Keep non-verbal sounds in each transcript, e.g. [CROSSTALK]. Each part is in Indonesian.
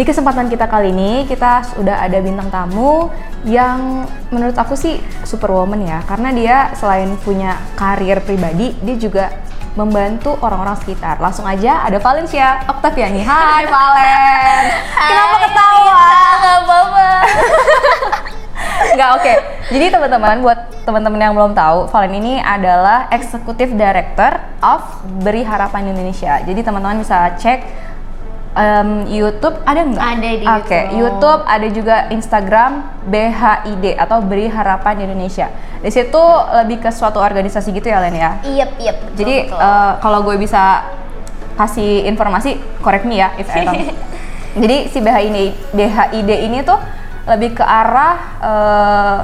Di kesempatan kita kali ini, kita sudah ada bintang tamu yang menurut aku sih superwoman ya. Karena dia selain punya karir pribadi, dia juga membantu orang-orang sekitar. Langsung aja ada Valencia Octaviani. Hai Valen. Kenapa ketawa? Gak apa-apa. [LAUGHS] Nggak oke. Jadi teman-teman buat teman-teman yang belum tahu, Valen ini adalah Executive Director of Beri Harapan Indonesia. Jadi teman-teman bisa cek em, YouTube ada nggak? Ada di Oke, YouTube. YouTube ada juga Instagram BHID atau Beri Harapan Indonesia. Di situ lebih ke suatu organisasi gitu ya Len ya. Iya, iya. betul, Jadi betul. eh, kalau gue bisa kasih informasi, correct me ya if I wrong. [LAUGHS] Jadi si BHID, BHID ini tuh lebih ke arah eh,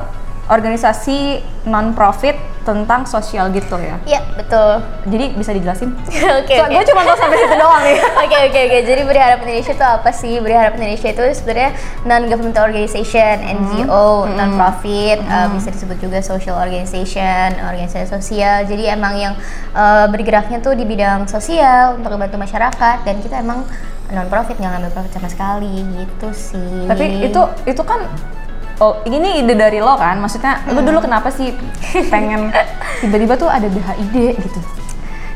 organisasi non profit tentang sosial gitu ya. Iya, betul. Jadi bisa dijelasin? [LAUGHS] Oke, So, oke. Gue cuma tahu sampai situ doang nih. [LAUGHS] Oke oke oke. Jadi Beri Harap Indonesia itu apa sih? Beri Harap Indonesia itu sebenarnya non governmental organization, NGO, non profit, bisa disebut juga social organization, organisasi sosial. Jadi emang yang eh, bergeraknya tuh di bidang sosial untuk membantu masyarakat dan kita emang non profit nggak ngambil profit sama sekali gitu sih. Tapi itu itu kan Oh, ini ide dari lo kan? Maksudnya, lo dulu kenapa sih [LAUGHS] pengen tiba-tiba tuh ada BHID gitu?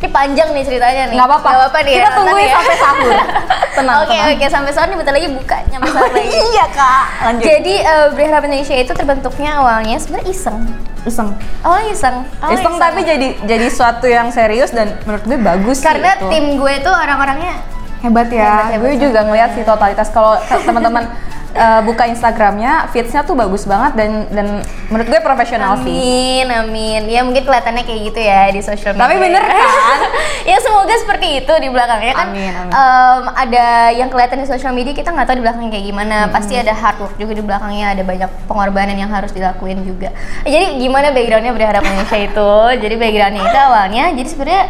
ini panjang nih ceritanya nih. Nggak apa-apa. Apa-apa nih. Kita ya, tungguin ya. sampai sahur. [LAUGHS] Tenang, Oke tenang. oke sampai sahur nih bentar lagi buka nyampe sahur [LAUGHS] lagi. iya kak. Lanjut. Jadi uh, Beri Harap Indonesia itu terbentuknya awalnya sebenarnya iseng. iseng. Awalnya iseng. Awalnya iseng tapi jadi jadi suatu yang serius dan menurut gue bagus sih karena itu. tim gue tuh orang-orangnya hebat ya. Hebat, hebat gue juga ngeliat sih totalitas kalau te- teman-teman eh, buka Instagramnya, feedsnya tuh bagus banget dan dan menurut gue profesional sih. Amin, amin. Ya mungkin kelihatannya kayak gitu ya di sosial media. Tapi bener kan? [LAUGHS] ya semoga seperti itu di belakangnya kan. Amin, amin. em, ada yang kelihatan di sosial media kita nggak tahu di belakangnya kayak gimana. Pasti ada hard work juga di belakangnya. Ada banyak pengorbanan yang harus dilakuin juga. Jadi gimana backgroundnya berharap [LAUGHS] Indonesia itu? Jadi backgroundnya itu awalnya. Jadi sebenarnya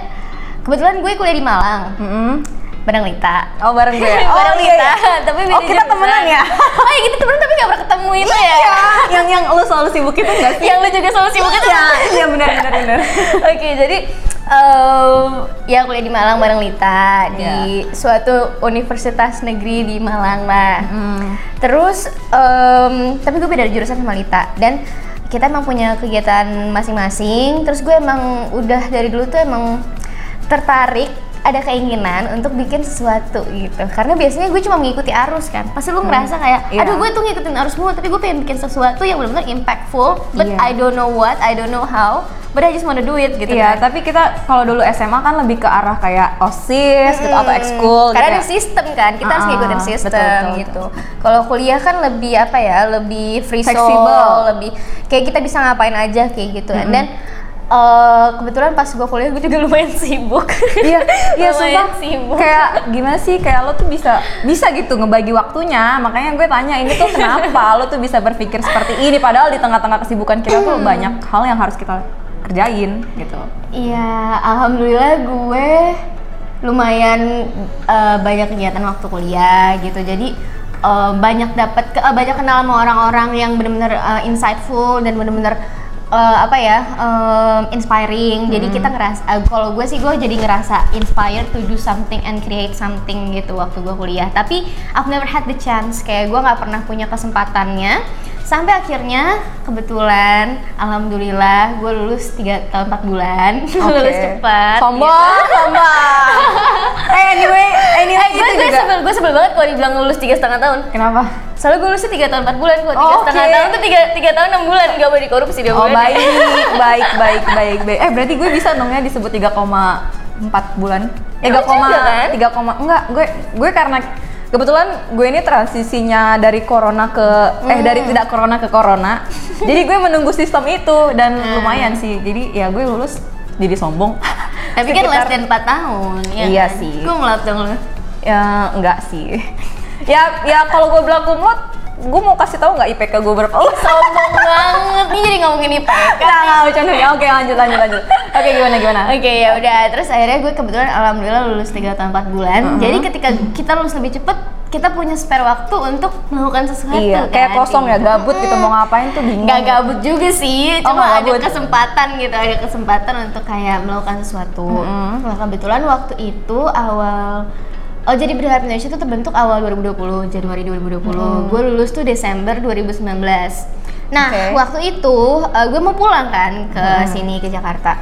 kebetulan gue kuliah di Malang. Mm-mm. Bareng Lita. Oh bareng gue. ya? [LAUGHS] bareng iya, Lita. iya. tapi Oh kita temenan ya? [LAUGHS] oh ya kita temenan tapi nggak pernah ketemu itu ya. Iya. [LAUGHS] yang yang lu selalu sibuk itu enggak sih? yang lu juga selalu sibuk itu Iya, iya benar benar benar. Oke, jadi em, ya kuliah di Malang bareng Lita di suatu universitas negeri di Malang lah. Hmm. Terus em, tapi gue beda jurusan sama Lita dan kita emang punya kegiatan masing-masing. Terus gue emang udah dari dulu tuh emang tertarik ada keinginan untuk bikin sesuatu gitu. Karena biasanya gue cuma mengikuti arus kan. Pasti lu ngerasa kayak Iya. aduh gue tuh ngikutin arus mulu tapi gue pengen bikin sesuatu yang benar-benar impactful but Iya. I don't know what I don't know how but I just wanna do it gitu Iya, kan. tapi kita kalau dulu SMA kan lebih ke arah kayak OSIS gitu atau ekskul karena gitu ada ya. sistem kan kita harus Ah, ngikutin betul, sistem betul, gitu. Kalau kuliah kan lebih apa ya lebih free soul Fleksibel. lebih kayak kita bisa ngapain aja kayak gitu dan eh, kebetulan pas gue kuliah gue juga lumayan sibuk Iya, [LAUGHS] iya sumpah. sibuk Kayak gimana sih? Kayak lo tuh bisa bisa gitu ngebagi waktunya. Makanya gue tanya ini tuh kenapa lo tuh bisa berpikir seperti ini padahal di tengah-tengah kesibukan kita tuh banyak hal yang harus kita kerjain gitu. Iya, alhamdulillah gue lumayan eh, banyak kegiatan waktu kuliah gitu. Jadi eh, banyak dapat eh, banyak kenal sama orang-orang yang benar-benar eh, insightful dan benar-benar eh, apa ya em, inspiring. Jadi kita ngerasa eh, kalau gue sih gue jadi ngerasa inspired to do something and create something gitu waktu gue kuliah. Tapi I've never had the chance kayak gue nggak pernah punya kesempatannya sampai akhirnya kebetulan alhamdulillah gue lulus 3 tahun 4 bulan [LAUGHS] lulus cepat Sombong, sombong. [LAUGHS] eh anyway, anyway gue itu gue juga. sebel gue sebel banget kalau dibilang lulus tiga setengah tahun Kenapa? soalnya gue lulusnya tiga tahun 4 bulan kok tiga Oh, setengah oke. tahun tuh tiga tiga tahun 6 bulan gak boleh dikorupsi dia Oh baik, baik, baik, baik, baik. Eh berarti gue bisa dong ya disebut 3,4 bulan. Eh, Ya, 3, juga kan? 3, enggak, gue gue karena kebetulan gue ini transisinya dari corona ke eh Hmm. dari tidak corona ke corona. jadi gue menunggu sistem itu dan Hmm. lumayan sih. Jadi ya gue lulus jadi sombong. [LAUGHS] tapi kan less than 4 tahun ya Iya kan? sih. gue ngelap dong lu Ya enggak sih. ya ya kalau gue bilang kumlot gue mau kasih tahu nggak IPK gue berapa? Oh, Sombong banget nih jadi ngomongin IPK. nggak nggak bercanda ya. Oke lanjut lanjut lanjut. Oke gimana gimana? Oke ya udah terus akhirnya gue kebetulan alhamdulillah lulus 3 tahun 4 bulan. Jadi ketika kita lulus lebih cepet kita punya spare waktu untuk melakukan sesuatu Iya, kan. kayak kosong ya gabut gitu mau ngapain tuh bingung. Gak gabut juga sih, Oh, cuma ada gabut. kesempatan gitu, ada kesempatan untuk kayak melakukan sesuatu. Nah kebetulan waktu itu awal Oh jadi Berharap Indonesia itu terbentuk awal 2020, Januari 2020. Gue lulus tuh Desember 2019. Nah Oke. waktu itu eh, gue mau pulang kan ke sini ke Jakarta.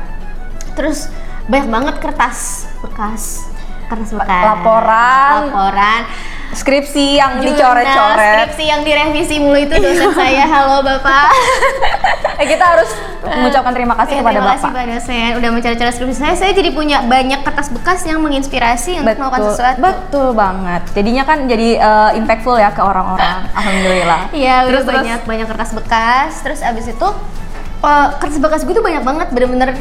Terus banyak banget kertas bekas, kertas bekas, Laporan. laporan, Skripsi yang dicoret-coret. skripsi yang direvisi mulu itu dosen saya. Halo bapak. Eh kita harus mengucapkan terima kasih Ya, kepada terima kasih Bapak. Pak dosen udah mencari-cari skripsi saya. Saya jadi punya banyak kertas bekas yang menginspirasi untuk melakukan sesuatu. betul banget. Jadinya kan jadi eh, impactful ya ke orang-orang. [LAUGHS] Alhamdulillah. Iya, Terus, terus terus? banyak banyak kertas bekas. Terus abis itu eh, kertas bekas gue tuh banyak banget, bener-bener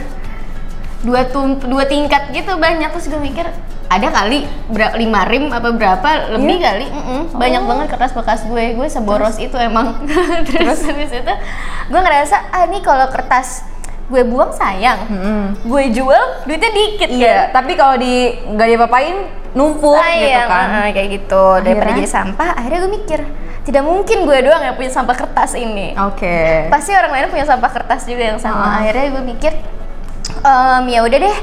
dua tum dua tingkat gitu banyak. Terus gue mikir ada kali ber- lima rim apa berapa lebih Iya? kali Mm-mm. banyak banget kertas bekas gue gue seboros itu emang [LAUGHS] terus, habis itu gue ngerasa ah ini kalau kertas gue buang sayang Mm-mm. gue jual duitnya dikit Iya, kan tapi kalau di nggak diapa-apain numpuk gitu kan. ah, kayak gitu daripada Akhirnya? jadi sampah akhirnya gue mikir tidak mungkin gue doang yang punya sampah kertas ini Oke. pasti orang lain punya sampah kertas juga yang sama Ah. akhirnya gue mikir "Em, ya udah deh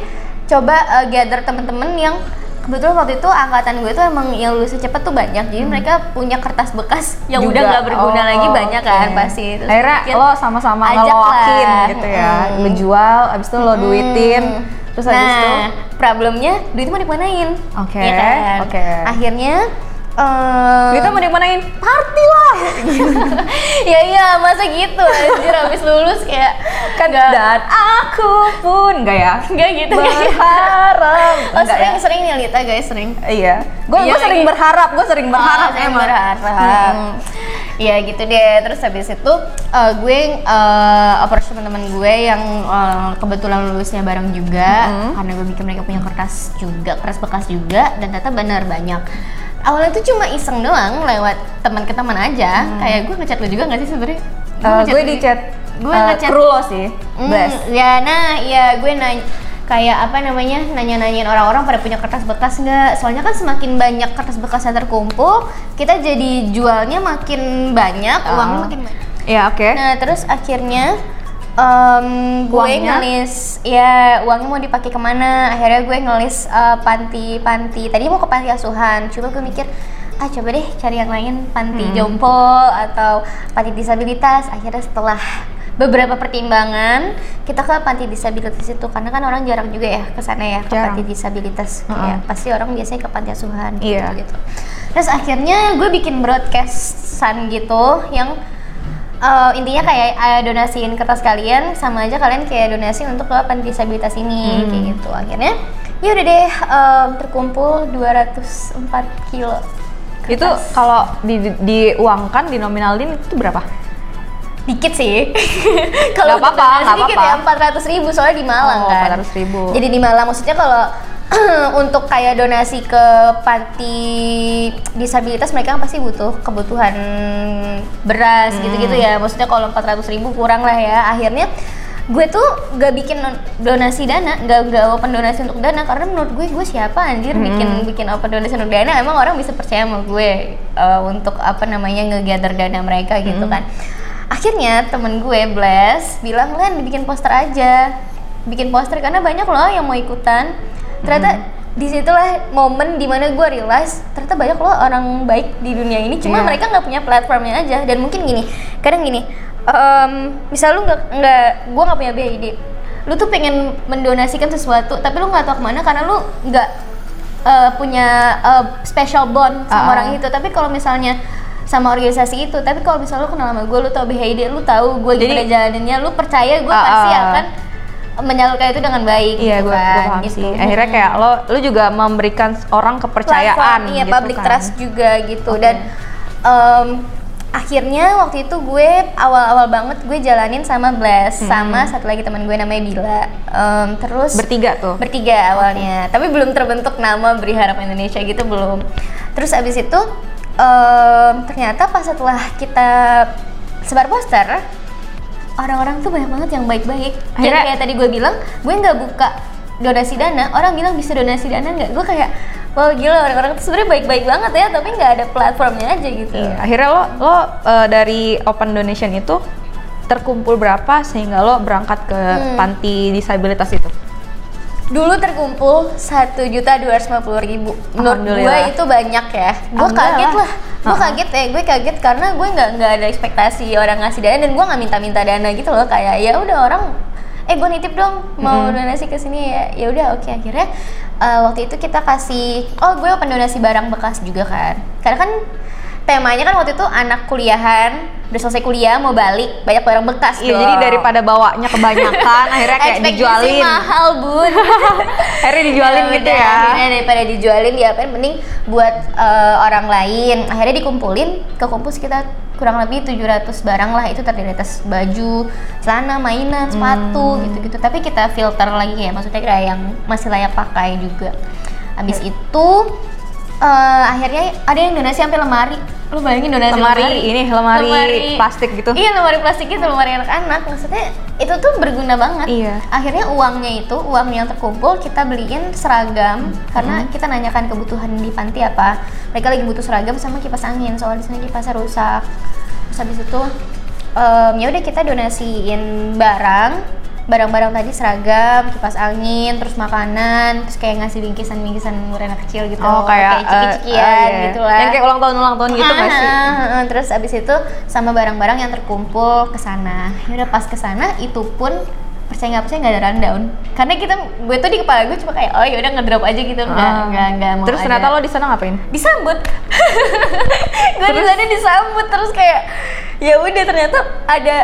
coba eh, gather temen-temen yang kebetulan waktu itu angkatan gue tuh emang yang lulusnya cepet tuh banyak jadi mereka punya kertas bekas [LAUGHS] yang Hmm. Juga. udah nggak berguna Oh, lagi banyak kan oke. pasti Terus Akhirnya mikir, lo sama-sama lah. gitu ya, Mm-mm. ngejual, abis itu lo duitin, terus habis nah, itu problemnya duit mau dimanain Oke, ya kan? oke. akhirnya em, kita mau dimanain. party lah. [LAUGHS] Ya iya masa gitu anjir habis lulus kayak kan nggak dan aku pun. Enggak ya? Nggak gitu gitu. berharap. Oh Enggak sering ya? sering nih Lita guys sering. Iya. Gue Iya, sering iya. berharap gue sering berharap Oh, emang. berharap. Hmm. ya gitu deh. Terus habis itu eh, gue uh, approach teman-teman gue yang eh, kebetulan lulusnya bareng juga. Mm-hmm. karena gue mikir mereka punya kertas juga kertas bekas juga dan ternyata benar banyak awalnya tuh cuma iseng doang lewat teman ke teman aja kayak gue ngechat lu juga nggak sih sebenarnya Hmm. Eh, gue di juga. chat gue eh, ngechat kru lo sih Hmm, bless ya nah ya gue nanya kayak apa namanya nanya-nanyain orang-orang pada punya kertas bekas nggak soalnya kan semakin banyak kertas bekas yang terkumpul kita jadi jualnya makin banyak Ah. uangnya makin banyak ya oke nah terus akhirnya em, gue Uangnya? ngelis ya uangnya mau dipakai ke mana akhirnya gue ngelis eh, panti-panti tadi mau ke panti asuhan cuma gue mikir ah coba deh cari yang lain panti Hmm. jompo atau panti disabilitas akhirnya setelah beberapa pertimbangan kita ke panti disabilitas itu karena kan orang jarang juga ya ke sana ya ke Jarang. panti disabilitas Heeh. ya pasti orang biasanya ke panti asuhan gitu, gitu terus akhirnya gue bikin broadcastan gitu yang eh, intinya kayak eh, donasiin kertas kalian sama aja kalian kayak donasi untuk ke panti disabilitas ini Hmm. kayak gitu akhirnya ya udah deh em, terkumpul 204 kilo itu kertas. kalau di, di- diuangkan dinominalin itu berapa dikit sih [LAUGHS] kalau apa-apa, nggak dikit apa-apa. ya empat ratus ribu soalnya di Malang Oh, kan 400.000. jadi di Malang maksudnya kalau [CLEARS THROAT] untuk kayak donasi ke panti disabilitas mereka kan pasti butuh kebutuhan beras Hmm. gitu-gitu ya. Maksudnya kalau empat ratus ribu kurang lah ya. Akhirnya gue tuh gak bikin donasi dana, gak, gak open donasi untuk dana. Karena menurut gue gue siapa anjir Hmm. bikin bikin open donasi untuk dana? Emang orang bisa percaya sama gue eh, untuk apa namanya ngegather dana mereka Hmm. gitu kan. Akhirnya temen gue Bless bilang Len bikin poster aja. Bikin poster karena banyak loh yang mau ikutan ternyata Hmm. di situlah momen di mana gue realize ternyata banyak loh orang baik di dunia ini cuma Iya. mereka nggak punya platformnya aja dan mungkin gini kadang gini em, misal lu nggak nggak gue nggak punya ide lu tuh pengen mendonasikan sesuatu tapi lu nggak tahu ke mana karena lu nggak eh, punya eh, special bond sama Ah. orang itu tapi kalau misalnya sama organisasi itu tapi kalau misalnya lu kenal sama gue lu tahu BHID lu tahu gue gimana jalaninnya lu percaya gue Ah, pasti ah. akan menyalurkan itu dengan baik Iya, gitu gue kan, paham gitu. sih. Akhirnya kayak lo, lo juga memberikan orang kepercayaan Platform, iya gitu public kan. trust juga gitu Oke. dan em, akhirnya waktu itu gue awal-awal banget gue jalanin sama Bless sama satu lagi teman gue namanya Bila Em, terus Bertiga tuh. bertiga awalnya tapi belum terbentuk nama Beri Harapan Indonesia gitu belum terus abis itu em, ternyata pas setelah kita sebar poster orang-orang tuh banyak banget yang baik-baik. Akhirnya- kayak tadi gue bilang gue nggak buka donasi dana. Orang bilang bisa donasi dana nggak? Gue kayak wah gila orang-orang tuh sebenarnya baik-baik banget ya tapi nggak ada platformnya aja gitu. Iya, akhirnya lo lo eh, dari open donation itu terkumpul berapa sehingga lo berangkat ke Hmm. panti disabilitas itu? dulu terkumpul satu juta dua ratus ribu. Menurut gue itu banyak ya. Gue kaget lah gue kaget ya gue kaget karena gue nggak nggak ada ekspektasi orang ngasih dana dan gue nggak minta-minta dana gitu loh kayak ya udah orang eh gue nitip dong mau donasi ke sini ya ya udah oke akhirnya eh, waktu itu kita kasih oh gue open donasi barang bekas juga kan karena kan temanya kan waktu itu anak kuliahan udah selesai kuliah mau balik banyak barang bekas Iya, dong. jadi daripada bawanya kebanyakan akhirnya kayak dijualin. mahal bun [LAUGHS] akhirnya dijualin gitu udah, ya. akhirnya daripada dijualin diapain mending buat eh, orang lain akhirnya dikumpulin kekumpul sekitar kurang lebih 700 barang lah itu terdiri atas baju celana mainan sepatu Hmm. gitu-gitu tapi kita filter lagi ya maksudnya kayak yang masih layak pakai juga habis Ya. itu eh, akhirnya ada yang donasi sampai lemari. Lu bayangin donasi Lemari ini, lemari plastik gitu. iya lemari plastik itu lemari anak-anak. Maksudnya itu tuh berguna banget. Iya. akhirnya uangnya itu uang yang terkumpul kita beliin seragam. Hmm. karena kita nanyakan kebutuhan di panti apa. Mereka lagi butuh seragam sama kipas angin. Soalnya di sana kipasnya rusak. Terus habis itu em, ya udah kita donasiin barang barang-barang tadi seragam kipas angin terus makanan terus kayak ngasih bingkisan-bingkisan anak kecil gitu Oh kayak eh, ciki-cikian oh, iya. gitu lah Yang kayak ulang tahun ulang tahun gitu nggak sih? Ah, ah, ah. terus abis itu sama barang-barang yang terkumpul ke sana. Ya udah pas ke sana itu pun percaya nggak percaya nggak ada rundown karena kita gue tuh di kepala gue cuma kayak oh ya udah ngedrop aja gitu nggak Ah. nggak nggak mau Terus ada. ternyata lo di sana ngapain? disambut [LAUGHS] gue di sana disambut terus kayak ya udah ternyata ada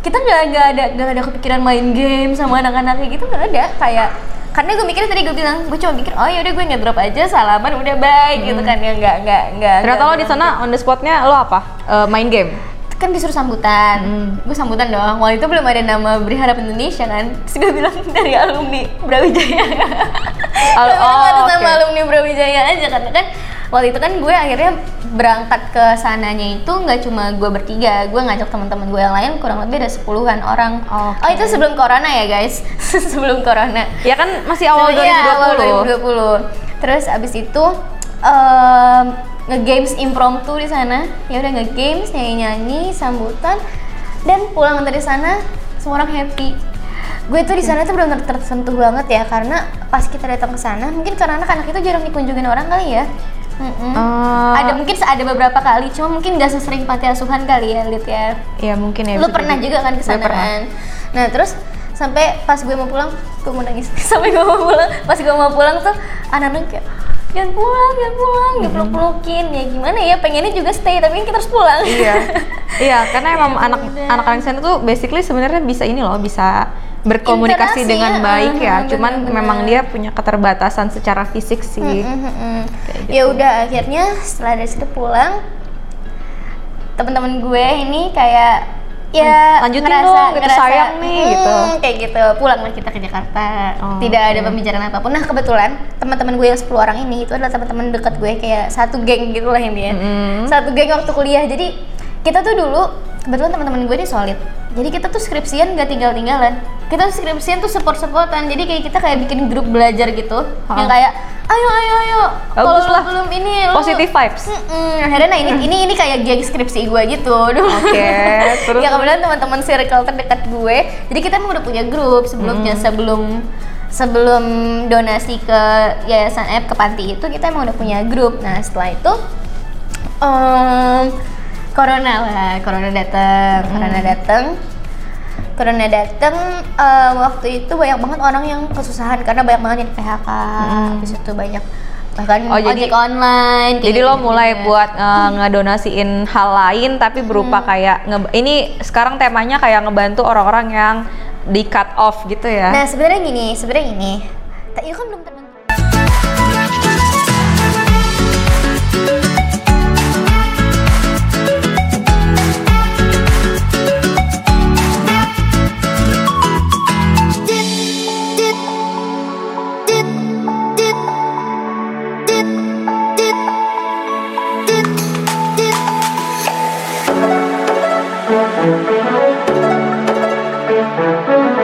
kita nggak nggak ada nggak ada kepikiran main game sama anak-anak kayak gitu nggak ada kayak karena gue mikirnya tadi gue bilang gue cuma mikir oh ya udah gue ngedrop aja salaman udah baik gitu kan ya nggak nggak nggak Hmm. Ternyata nggak lo di sana on the spotnya lo apa? Eh, main game. kan disuruh sambutan Hmm. gue sambutan dong waktu itu belum ada nama Beri Harap Indonesia kan terus gue bilang [LAUGHS] dari alumni Brawijaya Al- oh, atas oke. nama alumni Brawijaya aja karena kan waktu itu kan gue akhirnya berangkat ke sananya itu nggak cuma gue bertiga gue ngajak teman-teman gue yang lain kurang lebih ada sepuluhan orang Oke. oh itu sebelum corona ya guys [LAUGHS] sebelum corona Ya kan masih awal Iya, 2020. awal 2020. Terus abis itu em, nge-games impromptu di sana. Ya udah nge-games, nyanyi-nyanyi, sambutan dan pulang dari sana semua orang happy. Gue tuh di sana tuh benar-benar tersentuh banget ya karena pas kita datang ke sana, mungkin karena anak-anak itu jarang dikunjungin orang kali ya. Mm-mm. Eh, ada mungkin ada beberapa kali, cuma mungkin gak sesering panti asuhan kali ya, lihat ya Ya mungkin ya. lu pernah juga kan ke Gue sana pernah. kan nah terus sampai pas gue mau pulang gue mau nangis [LAUGHS] sampai gue mau pulang pas gue mau pulang tuh anak-anak kayak jangan pulang jangan pulang Mm-hmm. dipeluk-pelukin ya gimana ya pengennya juga stay tapi kan kita harus pulang Iya. [LAUGHS] iya, karena emang Ya anak anak-anak sana tuh basically sebenarnya bisa ini loh, bisa berkomunikasi Interaksi, dengan baik ya. Cuman bener. memang dia punya keterbatasan secara fisik sih. Mm-mm. Kayak gitu. ya udah akhirnya setelah dari situ pulang teman-teman gue ini kayak ya Lanjutin ngerasa, dong, gitu, ngerasa, sayang nih, "Mm," gitu. kayak gitu pulanglah kita ke Jakarta Oh, tidak ada pembicaraan apa pun nah kebetulan teman-teman gue yang 10 orang ini itu adalah teman-teman dekat gue kayak satu geng gitu lah ini ya Mm-mm. satu geng waktu kuliah jadi kita tuh dulu kebetulan teman-teman gue ini solid jadi kita tuh skripsian gak tinggal-tinggalan kita skripsian tuh support-supportan jadi kayak kita kayak bikin grup belajar gitu. Yang kayak ayo ayo ayo. Kalau lah. belum ini lu Positive vibes. Mm-mm. akhirnya nah ini ini ini kayak geng skripsi gue gitu. [LAUGHS] Oke, terus? ya kemudian teman-teman circle terdekat gue. Jadi kita emang udah punya grup sebelumnya sebelum sebelum donasi ke yayasan F ke panti itu kita emang udah punya grup. Nah setelah itu em, corona lah corona datang corona datang corona datang eh, waktu itu banyak banget orang yang kesusahan karena banyak banget yang PHK habis itu banyak bahkan Oh, jadi- ojek online Jadi lo gitu-gitu mulai juga. buat eh, ngedonasiin hal lain tapi berupa kayak nge- ini sekarang temanya kayak ngebantu orang-orang yang di cut off gitu ya. Nah sebenarnya gini, sebenarnya gini. Tak itu kan belum terbentuk.